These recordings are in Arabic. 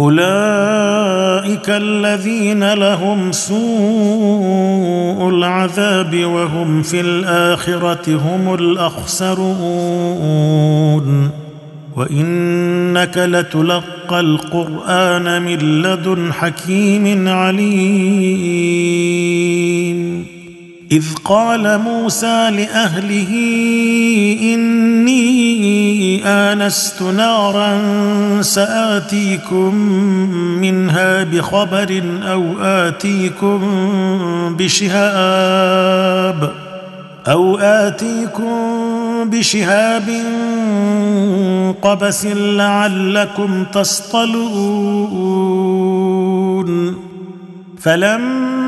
أولئك الذين لهم سوء العذاب وهم في الآخرة هم الأخسرون. وإنك لتلقى القرآن من لدن حكيم عليم. إذ قال موسى لأهله إني آنست نارا سآتيكم منها بخبر أو آتيكم بشهاب أو آتيكم بشهاب قبس لعلكم تصطلون. فلما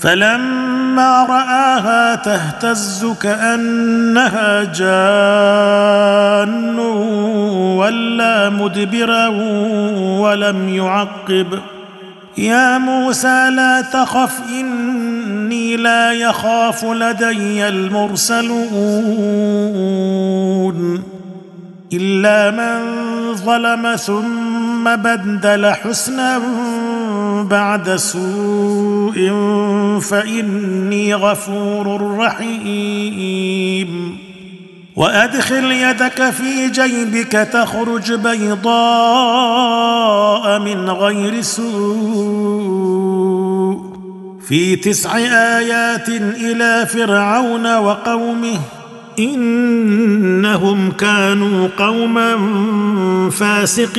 فلما رآها تهتز كأنها جان ولا مدبرا ولم يعقب. يا موسى لا تخف إني لا يخاف لدي المرسلون. إلا من ظلم ثم بدل حسنا بعد سوء فإني غفور رحيم. وأدخل يدك في جيبك تخرج بيضاء من غير سوء. في تسع آيات إلى فرعون وقومه إنهم كانوا قوما فاسقين.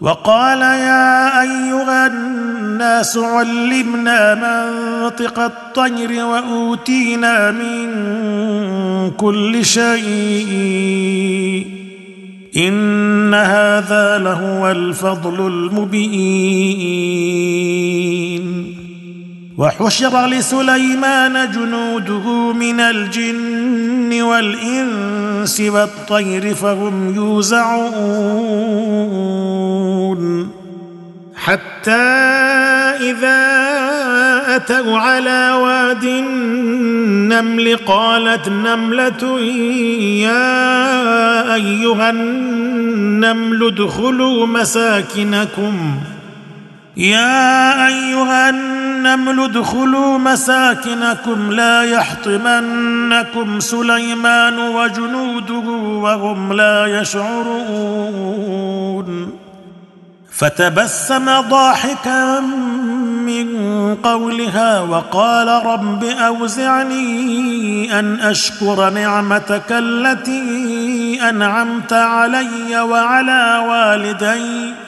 وقال يا أيها الناس علمنا منطق الطير وأوتينا من كل شيء. إن هذا لهو الفضل المبين. وحشر لسليمان جنوده من الجن والإنس والطير فهم يوزعون. حتى إذا أتوا على واد النمل قالت نملة يا أيها النمل ادخلوا مساكنكم. يا أيها النمل ادخلوا مساكنكم لا يحطمنكم سليمان وجنوده وهم لا يشعرون. فتبسم ضاحكا من قولها وقال رب أوزعني أن أشكر نعمتك التي أنعمت علي وعلى والدي.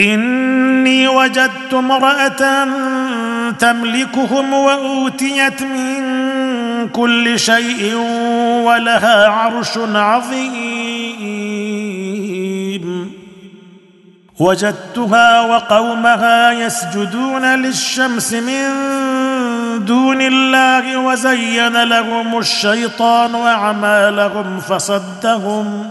إني وجدت امرأة تملكهم وأوتيت من كل شيء ولها عرش عظيم. وجدتها وقومها يسجدون للشمس من دون الله وزين لهم الشيطان اعمالهم فصدهم.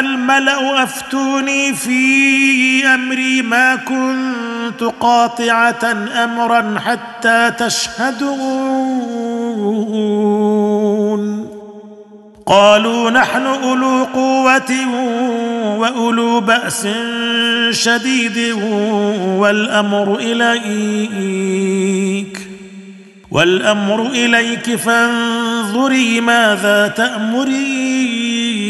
الملأ أفتوني في أمري ما كنت قاطعة أمرا حتى تشهدون. قالوا نحن أولو قوة وأولو بأس شديد والأمر إليك والأمر إليك فانظري ماذا تأمرين.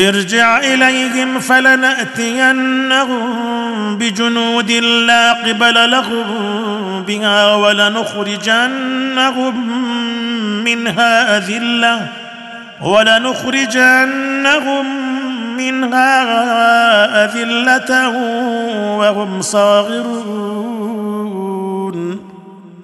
ارجع إليهم فلنأتينهم بجنود لا قبل لهم بها ولنخرجنهم منها أذلة ولنخرجنهم منها أذلة وهم صاغرون.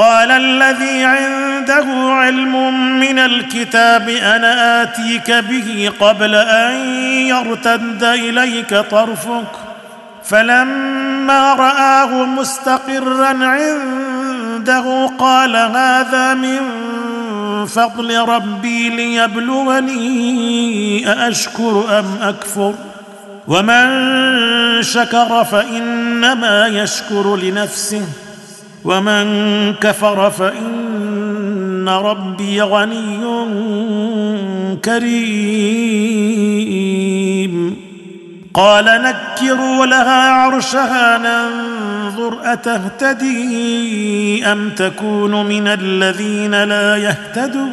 قال الذي عنده علم من الكتاب أنا آتيك به قبل أن يرتد إليك طرفك فلما رآه مستقرا عنده قال هذا من فضل ربي ليبلوني أأشكر أم أكفر ومن شكر فإنما يشكر لنفسه ومن كفر فإن ربي غني كريم. قال نكروا لها عرشها ننظر أتهتدي أم تكون من الذين لا يهتدون.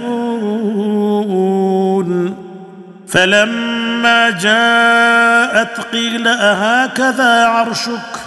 فلما جاءت قيل أهكذا عرشك؟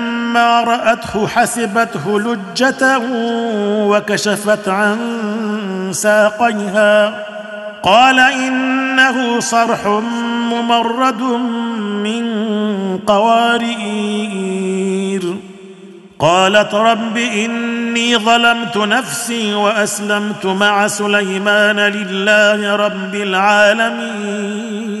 فلما رأته حسبته لجة وكشفت عن ساقيها. قال إنه صرح ممرد من قوارير قالت رب إني ظلمت نفسي وأسلمت مع سليمان لله رب العالمين.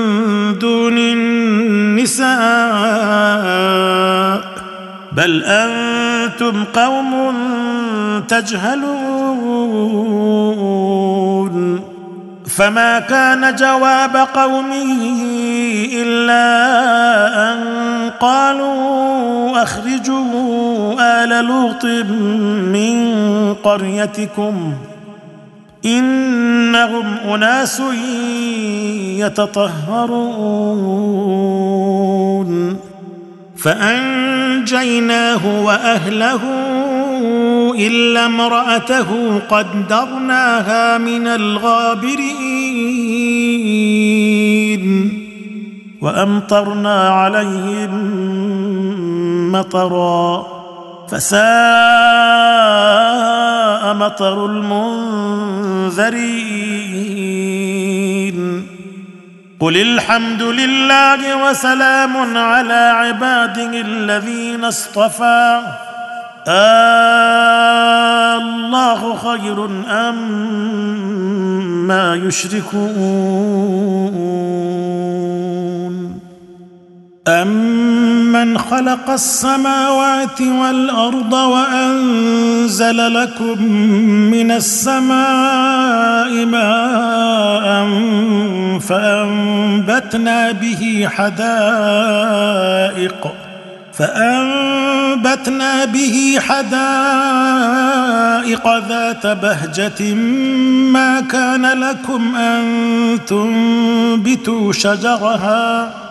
دون النساء بل أنتم قوم تجهلون فما كان جواب قومه إلا أن قالوا أخرجوا آل لوط من قريتكم إنهم أناس يتطهرون. فأنجيناه وأهله إلا امرأته قدرناها من الغابرين. وأمطرنا عليهم مطرا. فساء مطر المنذرين. قل الحمد لله وسلام على عباده الذين اصطفى. آه الله خير أم ما يشركون. أمن خلق السماوات والأرض وأنزل لكم من السماء ماء فأنبتنا به حدائق فأنبتنا به حدائق ذات بهجة ما كان لكم أن تنبتوا شجرها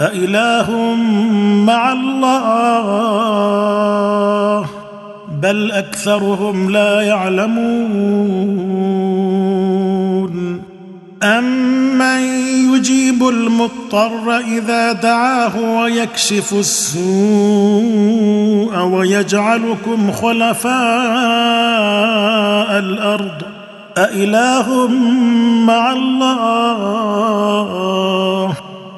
أإله مع الله بل أكثرهم لا يعلمون. أمن يجيب المضطر إذا دعاه ويكشف السوء ويجعلكم خلفاء الأرض؟ أإله مع الله.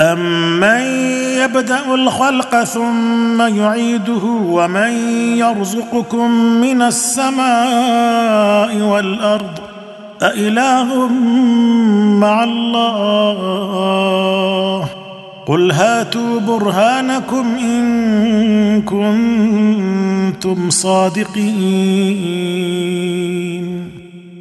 امن يبدا الخلق ثم يعيده ومن يرزقكم من السماء والارض أإله مع الله قل هاتوا برهانكم ان كنتم صادقين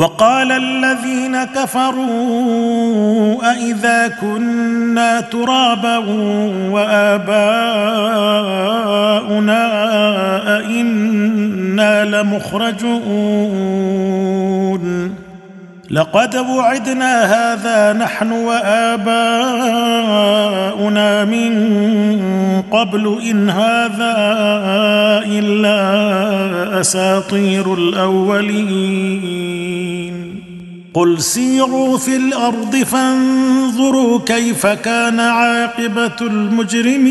وقال الذين كفروا أإذا كنا ترابا وآباؤنا أئنا لمخرجون لقد وعدنا هذا نحن وآباؤنا من قبل إن هذا إلا أساطير الأولين. قل سيروا في الأرض فانظروا كيف كان عاقبة المجرمين.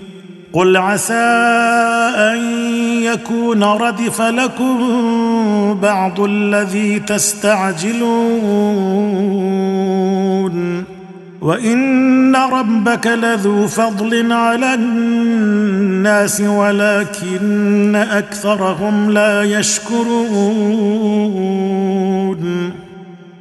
قل عسى أن يكون ردف لكم بعض الذي تستعجلون. وإن ربك لذو فضل على الناس ولكن أكثرهم لا يشكرون.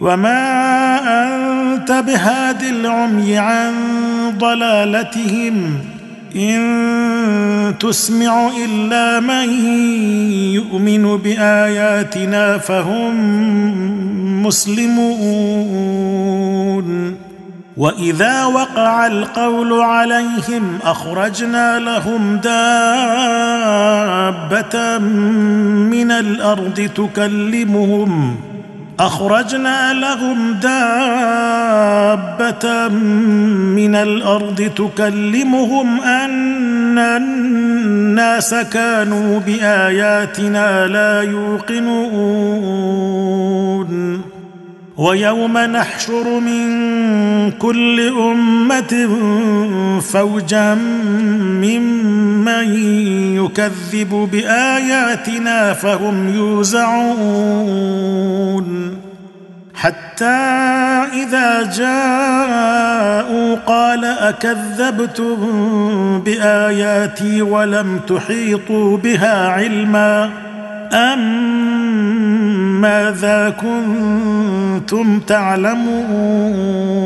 وما انت بهاد العمي عن ضلالتهم ان تسمع الا من يؤمن باياتنا فهم مسلمون واذا وقع القول عليهم اخرجنا لهم دابه من الأرض تكلمهم أخرجنا لهم دابة من الأرض تكلمهم أن الناس كانوا بآياتنا لا يوقنون. ويوم نحشر من كل أمة فوجا ممن يكذب بآياتنا فهم يوزعون. حتى إذا جاءوا قال أكذبتم بآياتي ولم تحيطوا بها علما أم ماذا كنتم تعلمون؟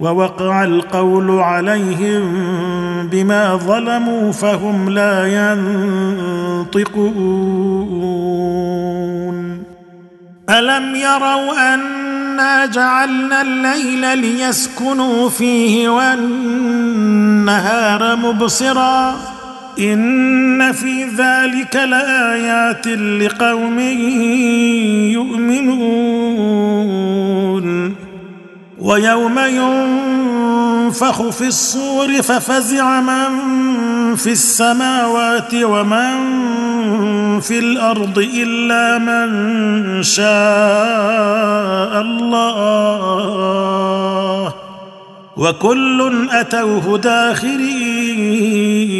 ووقع القول عليهم بما ظلموا فهم لا ينطقون. ألم يروا أنا جعلنا الليل ليسكنوا فيه والنهار مبصراً؟ إن في ذلك لآيات لقوم يؤمنون. ويوم ينفخ في الصور ففزع من في السماوات ومن في الأرض إلا من شاء الله. وكل أتوه داخرين.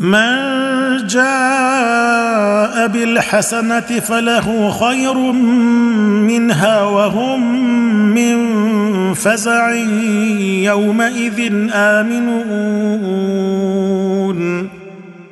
من جاء بالحسنة فله خير منها وهم من فزع يومئذ آمنون.